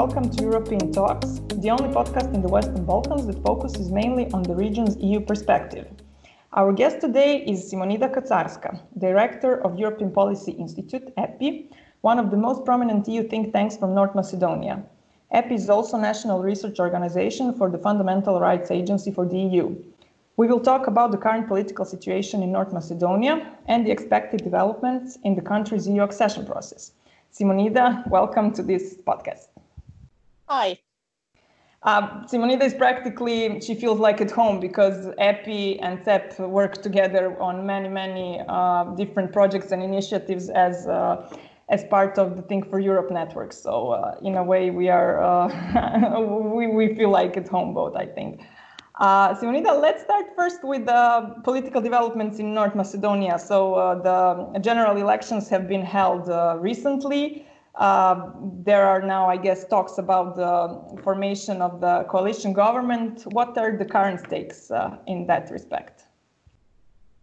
welcome to European Talks, the only podcast in the Western Balkans that focuses mainly on the region's EU perspective. Our guest today is Simonida Kacarska, Director of European Policy Institute, EPI, one of the most prominent EU think tanks from North Macedonia. EPI is also national research organization for the Fundamental Rights Agency for the EU. We will talk about the current political situation in North Macedonia and the expected developments in the country's EU accession process. Simonida, welcome to this podcast. Hi. Simonida is practically, she feels like at home because EPI and CEP work together on many, many uh, different projects and initiatives as uh, as part of the Think for Europe network. So uh, in a way, we are uh, we, we feel like at home both, I think. Uh, let's start first with the political developments in North Macedonia. So uh, the general elections have been held uh, recently. Uh, there are now, I guess, talks about the formation of the coalition government. What are the current stakes uh, in that respect?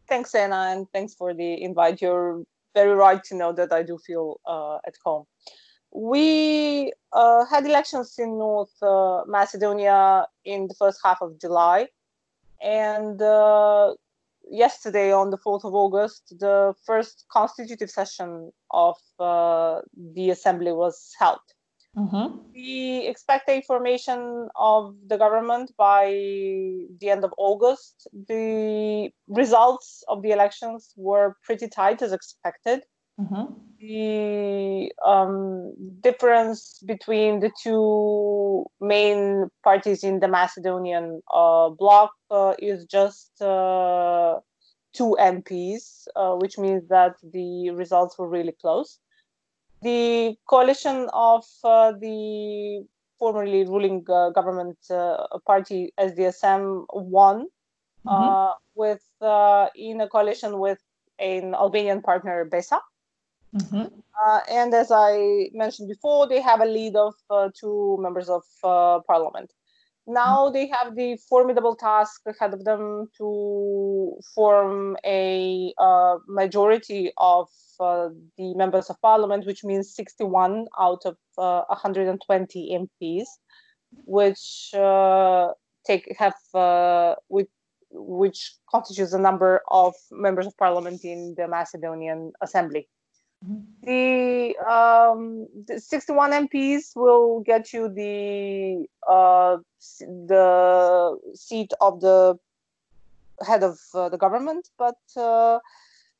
Thanks, Anna, and thanks for the invite. You're very right to know that I do feel uh, at home we uh, had elections in North uh, Macedonia in the first half of July, and uh, yesterday, on the 4th of August, the first constitutive session of uh, the assembly was held. Mm-hmm. We expect a formation of the government by the end of August. The results of the elections were pretty tight as expected. Mm-hmm. The um, difference between the two main parties in the Macedonian uh, bloc uh, is just uh, two MPs, uh, which means that the results were really close. The coalition of uh, the formerly ruling uh, government party SDSM won mm-hmm. with in a coalition with an Albanian partner, BESA. Mm-hmm. Uh, and as I mentioned before, they have a lead of uh, two members of uh, parliament. Now mm-hmm. they have the formidable task ahead of them to form a uh, majority of uh, the members of parliament, which means 61 out of 120 uh, MPs, which take have with which constitutes the number of members of parliament in the Macedonian Assembly. The, um, the 61 MPs will get you the uh, the seat of the head of uh, the government, but uh,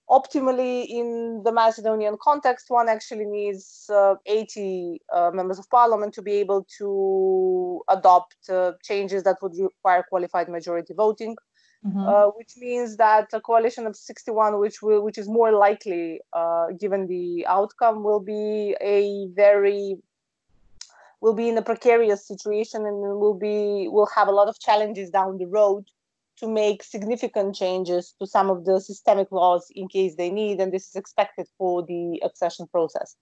optimally in the Macedonian context, one actually needs uh, 80 uh, members of parliament to be able to adopt uh, changes that would require qualified majority voting mm-hmm. uh, which means that a coalition of 61, which will, which is more likely uh, given the outcome, will be a very will be in a precarious situation and will be will have a lot of challenges down the road to make significant changes to some of the systemic laws in case they need, and this is expected for the accession process.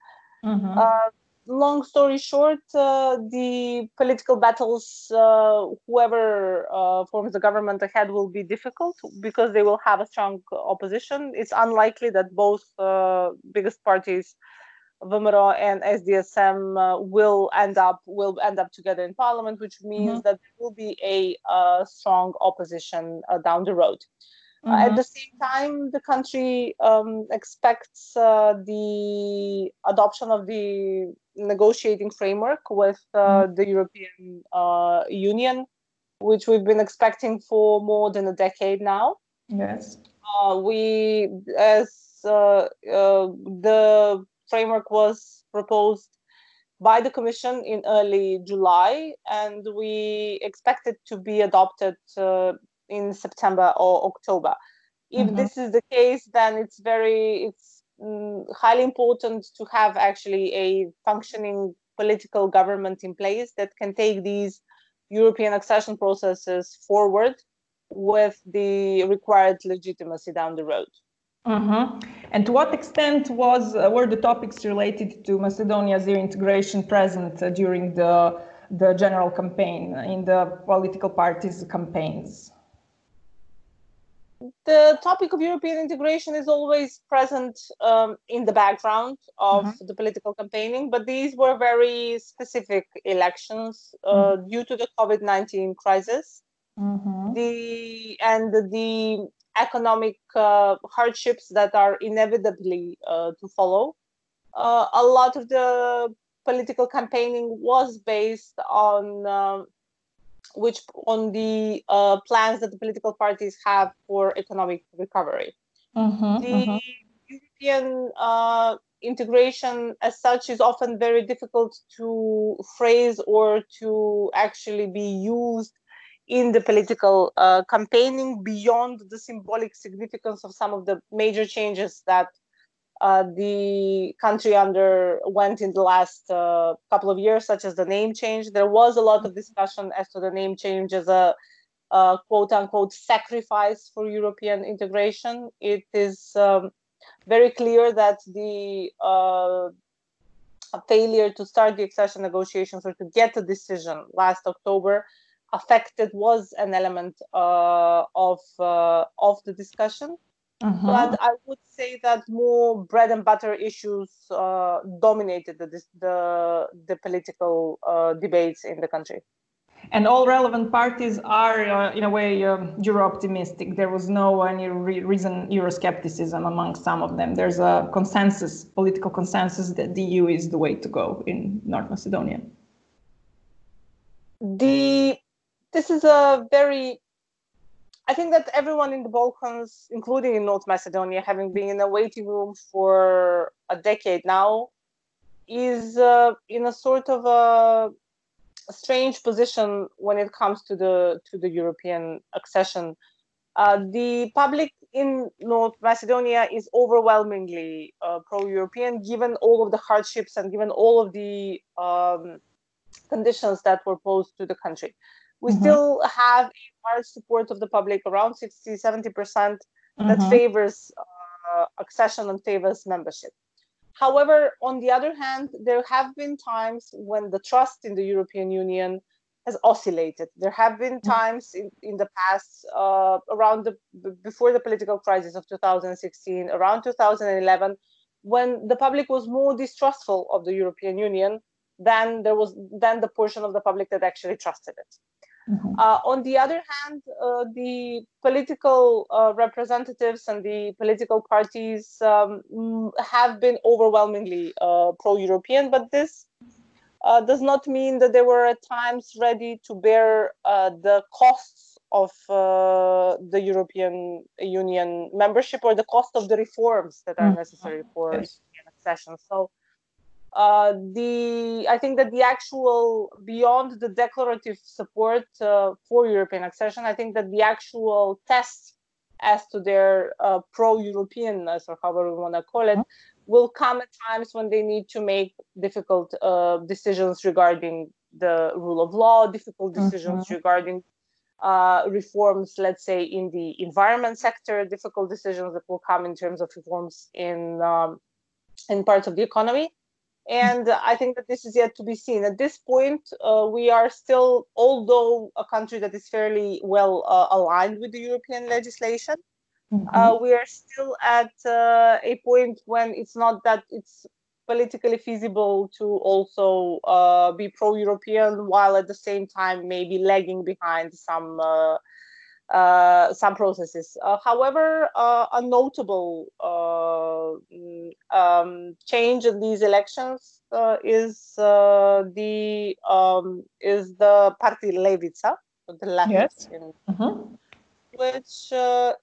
Mm-hmm. Uh, long story short, uh, the political battles, uh, whoever uh, forms the government ahead, will be difficult because they will have a strong opposition. It's unlikely that both uh, biggest parties, VMRO and SDSM, uh, will end up will end up together in parliament, which means mm-hmm. that there will be a uh, strong opposition down the road. Mm-hmm. Uh, at the same time, the country um, expects uh, the adoption of the negotiating framework with uh, mm-hmm. the European uh, Union, which we've been expecting for more than a decade now. Yes. Uh, we, as uh, the framework was proposed by the Commission in early July, and we expect it to be adopted in September or October. If mm-hmm. this is the case, then it's very it's mm, highly important to have actually a functioning political government in place that can take these European accession processes forward with the required legitimacy down the road. Mm-hmm. And to what extent was uh, were the topics related to Macedonia's integration present uh, during the the general campaign in the political parties' campaigns? The topic of European integration is always present um, in the background of mm-hmm. the political campaigning, but these were very specific elections uh, mm-hmm. due to the COVID 19 crisis. Mm-hmm. The and the economic uh, hardships that are inevitably uh, to follow. Uh, a lot of the political campaigning was based on um, which on the uh, plans that the political parties have for economic recovery. Mm-hmm, the mm-hmm. European uh, integration, as such, is often very difficult to phrase or to actually be used in the political uh, campaigning beyond the symbolic significance of some of the major changes that uh, the country underwent in the last uh, couple of years, such as the name change. There was a lot of discussion as to the name change as a, a quote unquote sacrifice for European integration. It is um, very clear that the uh, failure to start the accession negotiations or to get a decision last October affected was an element uh, of uh, of the discussion Mm-hmm. But I would say that more bread and butter issues uh, dominated the, the, the political uh, debates in the country. And all relevant parties are, uh, in a way, um, Euro-optimistic. There was no any re- reason Euroscepticism among some of them. There's a consensus, political consensus, that the EU is the way to go in North Macedonia. The this is a very I think that everyone in the Balkans, including in North Macedonia, having been in a waiting room for a decade now, is uh, in a sort of a, strange position when it comes to the to the European accession. Uh, the public in North Macedonia is overwhelmingly uh, pro-European, given all of the hardships and given all of the um, conditions that were posed to the country we mm-hmm. still have a large support of the public, around 60, 70 percent, that mm-hmm. favors uh, accession and favors membership. However, on the other hand, there have been times when the trust in the European Union has oscillated. There have been mm-hmm. times in, in the past, uh, around the before the political crisis of 2016, around 2011, when the public was more distrustful of the European Union than there was than the portion of the public that actually trusted it. Mm-hmm. Uh, on the other hand, uh, the political uh, representatives and the political parties um, have been overwhelmingly uh, pro European, but this uh, does not mean that they were at times ready to bear uh, the costs of the European Union membership or the cost of the reforms that are mm-hmm. necessary for yes. accession. So, uh, the I think that the actual beyond the declarative support uh, for European accession, I think that the actual test as to their uh, pro-Europeanness or however we want to call it will come at times when they need to make difficult uh, decisions regarding the rule of law, difficult decisions mm-hmm. regarding uh, reforms, let's say in the environment sector, difficult decisions that will come in terms of reforms in um, in parts of the economy and I think that this is yet to be seen. At this point, uh, we are still, although a country that is fairly well uh, aligned with the European legislation, mm-hmm. uh, we are still at uh, a point when it's not that it's politically feasible to also uh, be pro-European while at the same time maybe lagging behind some uh, some processes. Uh, however, uh, a notable uh, mm, um, change in these elections uh, is uh, the um, is the party Levica, the left, yes. in, mm-hmm. which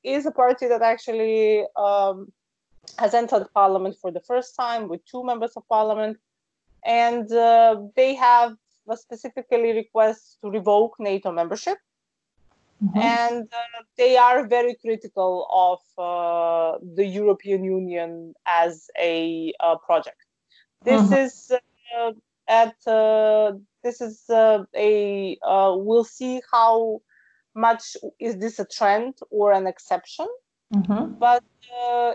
is a party that actually um, has entered parliament for the first time with two members of parliament, and they have specifically request to revoke NATO membership. Mm-hmm. And uh, they are very critical of uh, the European Union as a uh, project. This mm-hmm. is uh, at uh, this is uh, a we'll see how much is this a trend or an exception. Mm-hmm. But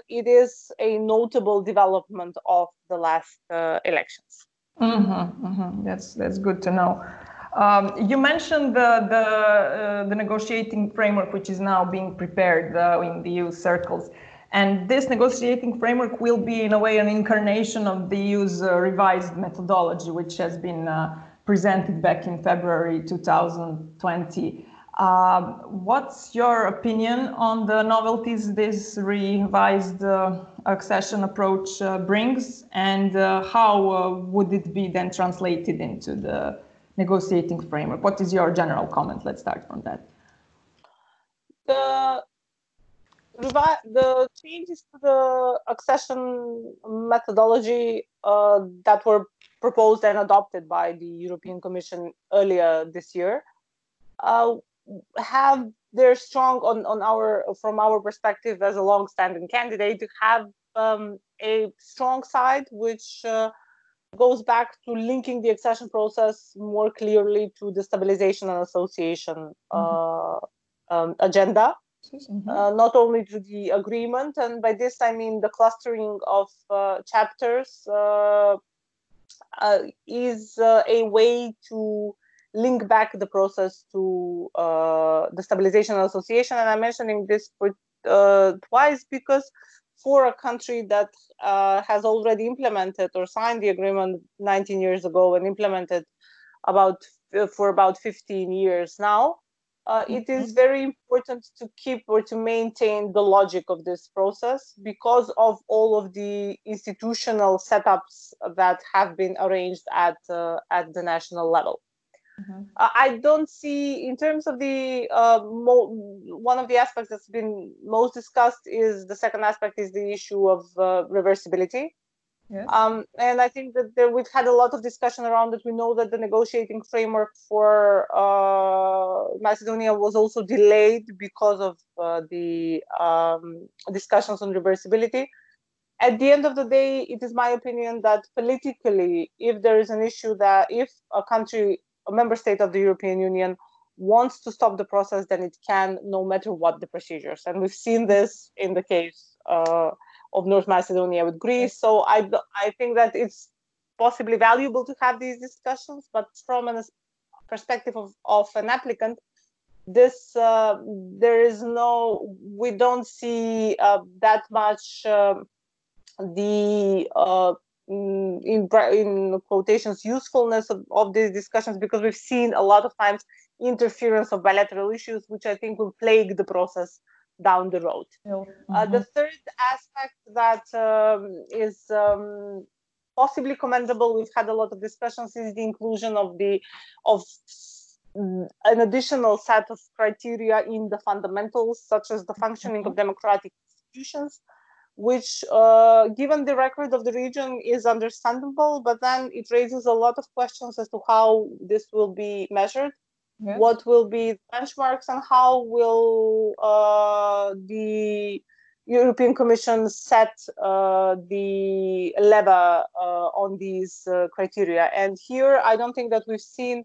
it is a notable development of the last elections. Mm-hmm. Mm-hmm. That's that's good to know. Um, you mentioned the the, uh, the, negotiating framework, which is now being prepared uh, in the EU circles, and this negotiating framework will be, in a way, an incarnation of the EU's uh, revised methodology, which has been uh, presented back in February 2020. Um, what's your opinion on the novelties this revised uh, accession approach uh, brings, and how would it be then translated into the negotiating framework? What is your general comment? Let's start from that. The the changes to the accession methodology uh, that were proposed and adopted by the European Commission earlier this year uh, have they're strong on, on our from our perspective as a long-standing candidate to have um, a strong side which uh, goes back to linking the accession process more clearly to the stabilization and association mm-hmm. uh, um, agenda mm-hmm. uh, not only to the agreement and by this i mean the clustering of uh, chapters uh, uh, is a way to link back the process to uh, the stabilization and association and i'm mentioning this for, uh, twice because for a country that uh, has already implemented or signed the agreement 19 years ago and implemented about for about 15 years now uh, mm-hmm. it is very important to keep or to maintain the logic of this process because of all of the institutional setups that have been arranged at uh, at the national level. Mm-hmm. Uh, I don't see, in terms of the uh, mo- one of the aspects that's been most discussed is the second aspect is the issue of uh, reversibility. Yes. Um, and I think that there, we've had a lot of discussion around it. We know that the negotiating framework for uh, Macedonia was also delayed because of uh, the um, discussions on reversibility. At the end of the day, it is my opinion that politically, if there is an issue that if a country a member state of the European Union wants to stop the process, then it can, no matter what the procedures. And we've seen this in the case uh, of North Macedonia with Greece. So I, I think that it's possibly valuable to have these discussions, but from a perspective of, of an applicant, this uh, there is no we don't see uh, that much the uh, Mm, in in quotations usefulness of, of these discussions because we've seen a lot of times interference of bilateral issues which i think will plague the process down the road mm-hmm. uh, the third aspect that um, is um, possibly commendable we've had a lot of discussions is the inclusion of the of an additional set of criteria in the fundamentals such as the functioning mm-hmm. of democratic institutions which, uh, given the record of the region, is understandable, but then it raises a lot of questions as to how this will be measured. Yeah. What will be benchmarks and how will uh, the European Commission set uh, the level uh, on these uh, criteria? And here, I don't think that we've seen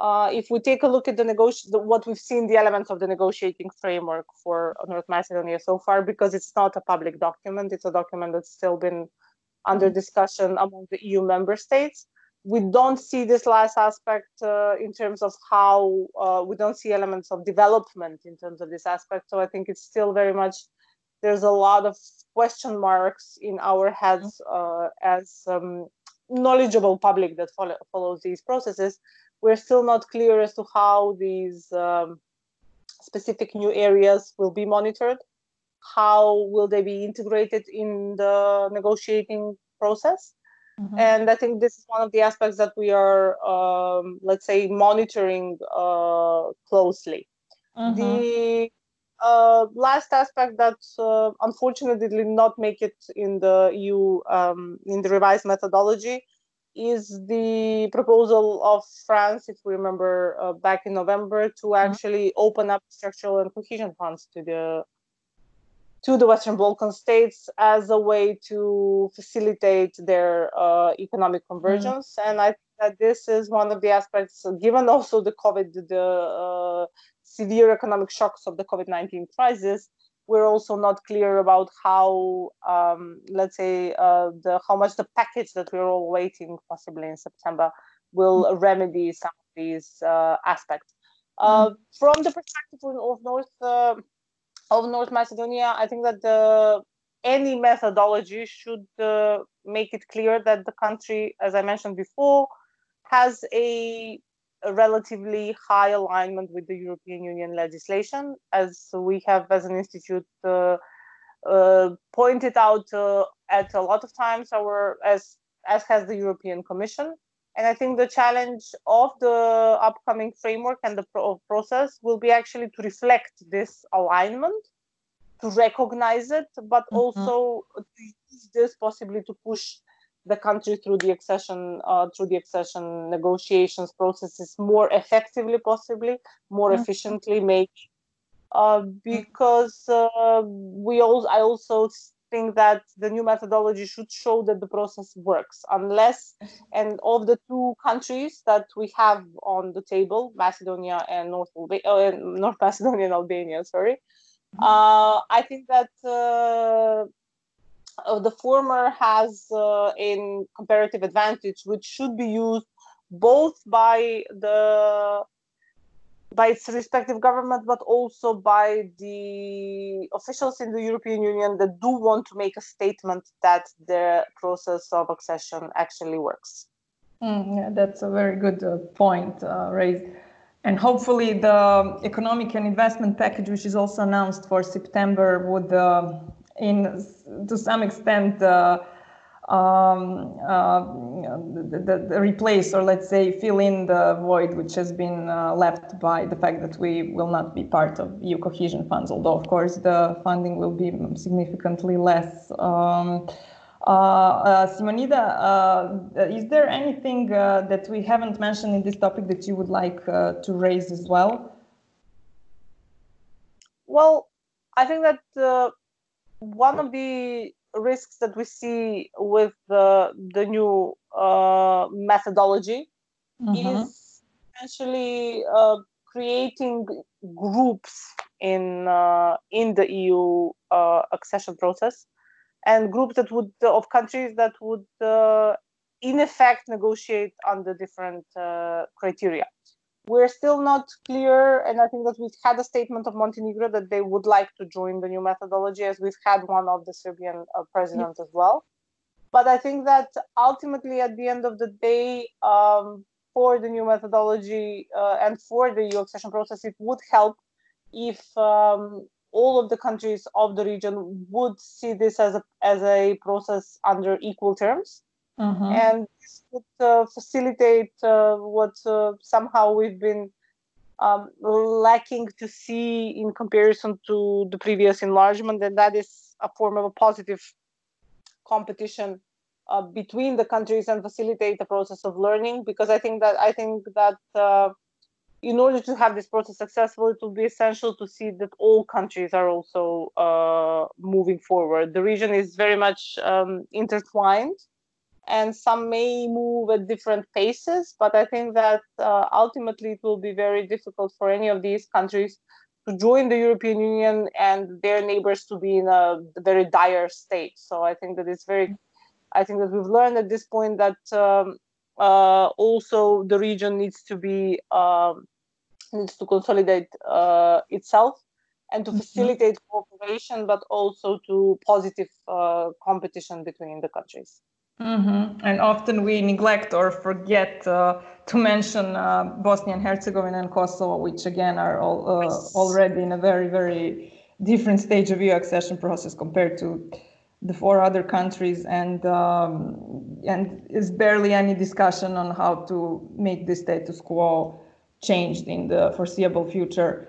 uh, if we take a look at the negoti- the, what we've seen, the elements of the negotiating framework for North Macedonia so far, because it's not a public document, it's a document that's still been under mm-hmm. discussion among the EU member states. We don't see this last aspect uh, in terms of how uh, we don't see elements of development in terms of this aspect. So I think it's still very much there's a lot of question marks in our heads mm-hmm. uh, as um, knowledgeable public that follow, follows these processes we're still not clear as to how these um, specific new areas will be monitored. How will they be integrated in the negotiating process? Mm-hmm. And I think this is one of the aspects that we are, um, let's say, monitoring uh, closely. Mm-hmm. The uh, last aspect that uh, unfortunately did not make it in the EU um, in the revised methodology is the proposal of France, if we remember uh, back in November, to mm-hmm. actually open up structural and cohesion funds to the to the Western Balkan states as a way to facilitate their uh, economic convergence. Mm-hmm. And I think that this is one of the aspects, given also the COVID, the uh, severe economic shocks of the COVID 19 crisis, we're also not clear about how, um, let's say, uh, the how much the package that we're all waiting, possibly in September, will mm-hmm. remedy some of these uh, aspects. Uh, from the perspective of North uh, of North Macedonia, I think that the any methodology should uh, make it clear that the country, as I mentioned before, has a, a, relatively high alignment with the European Union legislation, as we have, as an institute, uh, uh, pointed out uh, at a lot of times, our as as has the European Commission. And I think the challenge of the upcoming framework and the pro- process will be actually to reflect this alignment to recognize it, but mm-hmm. also to use this possibly to push the country through the accession uh, through the accession negotiations processes more effectively, possibly more mm-hmm. efficiently, maybe. Uh, because uh, we all, I also think that the new methodology should show that the process works. Unless, and of the two countries that we have on the table, Macedonia and North, uh, North Macedonia and Albania, sorry, uh, I think that uh, the former has uh, a comparative advantage, which should be used both by the by its respective government, but also by the officials in the European Union that do want to make a statement that the process of accession actually works. Mm, yeah, that's a very good uh, point uh, raised and hopefully the economic and investment package, which is also announced for September, would, uh, in to some extent, uh, um, uh, the, the, replace or let's say fill in the void which has been uh, left by the fact that we will not be part of EU cohesion funds. Although, of course, the funding will be significantly less. Um, uh, uh, Simonida, uh, is there anything that we haven't mentioned in this topic that you would like to raise as well? Well, I think that one of the risks that we see with the, the new uh, methodology mm-hmm. is essentially uh, creating groups in uh, in the EU accession process and groups that would of countries that would uh, in effect negotiate under different uh, criteria we're still not clear and i think that we've had a statement of montenegro that they would like to join the new methodology as we've had one of the serbian uh, president as well. But i think that ultimately at the end of the day um, for the new methodology uh, and for the eu accession process it would help if um, all of the countries of the region would see this as a as a process under equal terms, mm-hmm. and this would uh, facilitate uh, what uh, somehow we've been um, lacking to see in comparison to the previous enlargement, and that is a form of a positive competition uh, between the countries and facilitate the process of learning. Because I think that I think that uh, in order to have this process successful, it will be essential to see that all countries are also uh, moving forward. The region is very much um, intertwined, and some may move at different paces, but I think that uh, ultimately it will be very difficult for any of these countries to join the European Union and their neighbors to be in a very dire state. So I think that it's very, I think that we've learned at this point that. Um, uh, also the region needs to be um, needs to consolidate uh, itself and to mm-hmm. facilitate cooperation, but also to positive uh, competition between the countries. Mm-hmm. And often we neglect or forget uh, to mention uh, Bosnia and Herzegovina and Kosovo, which again are all, uh, already in a very, very different stage of EU accession process compared to the four other countries, and um, and is barely any discussion on how to make the status quo changed in the foreseeable future.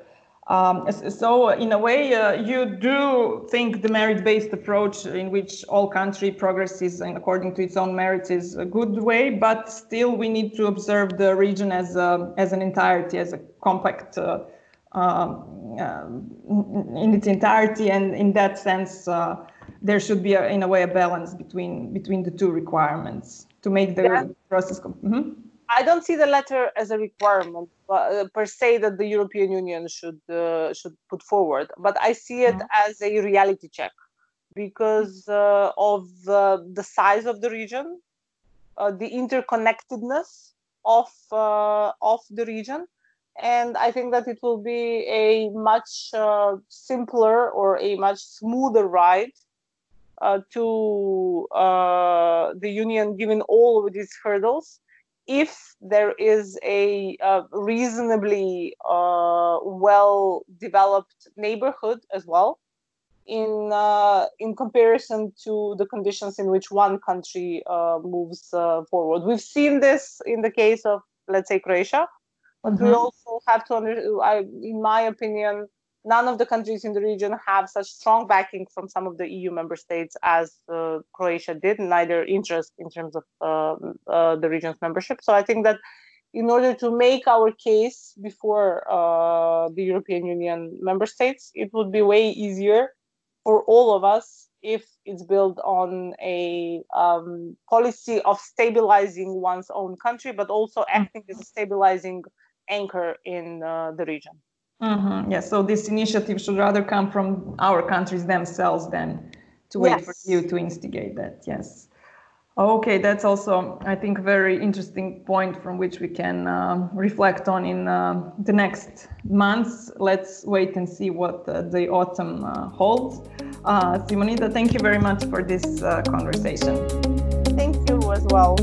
Um, so, in a way, uh, you do think the merit-based approach, in which all country progresses and according to its own merits, is a good way. But still, we need to observe the region as a, as an entirety, as a compact uh, um, uh, in its entirety, and in that sense, uh, there should be, a, in a way, a balance between between the two requirements to make the yeah. process. Mm-hmm. I don't see the letter as a requirement uh, per se that the European Union should uh, should put forward, but I see it mm-hmm. as a reality check because uh, of the size of the region, uh, the interconnectedness of uh, of the region and i think that it will be a much uh, simpler or a much smoother ride uh, to uh, the union given all of these hurdles if there is a, a reasonably uh, well developed neighborhood as well in uh, in comparison to the conditions in which one country uh, moves uh, forward. We've seen this in the case of, let's say, Croatia, but mm-hmm. we also have to under. I, in my opinion, none of the countries in the region have such strong backing from some of the EU member states as uh, Croatia did, neither interest in terms of um, uh, the region's membership. So I think that in order to make our case before uh, the European Union member states, it would be way easier for all of us if it's built on a um, policy of stabilizing one's own country, but also acting as a stabilizing anchor in uh, the region. Mm-hmm. Yes, so this initiative should rather come from our countries themselves than to wait yes. for EU to instigate that. Yes. Okay, that's also, I think, a very interesting point from which we can uh, reflect on in uh, the next months. Let's wait and see what uh, the autumn uh, holds. Uh, Simonida, thank you very much for this uh, conversation. Thank you as well.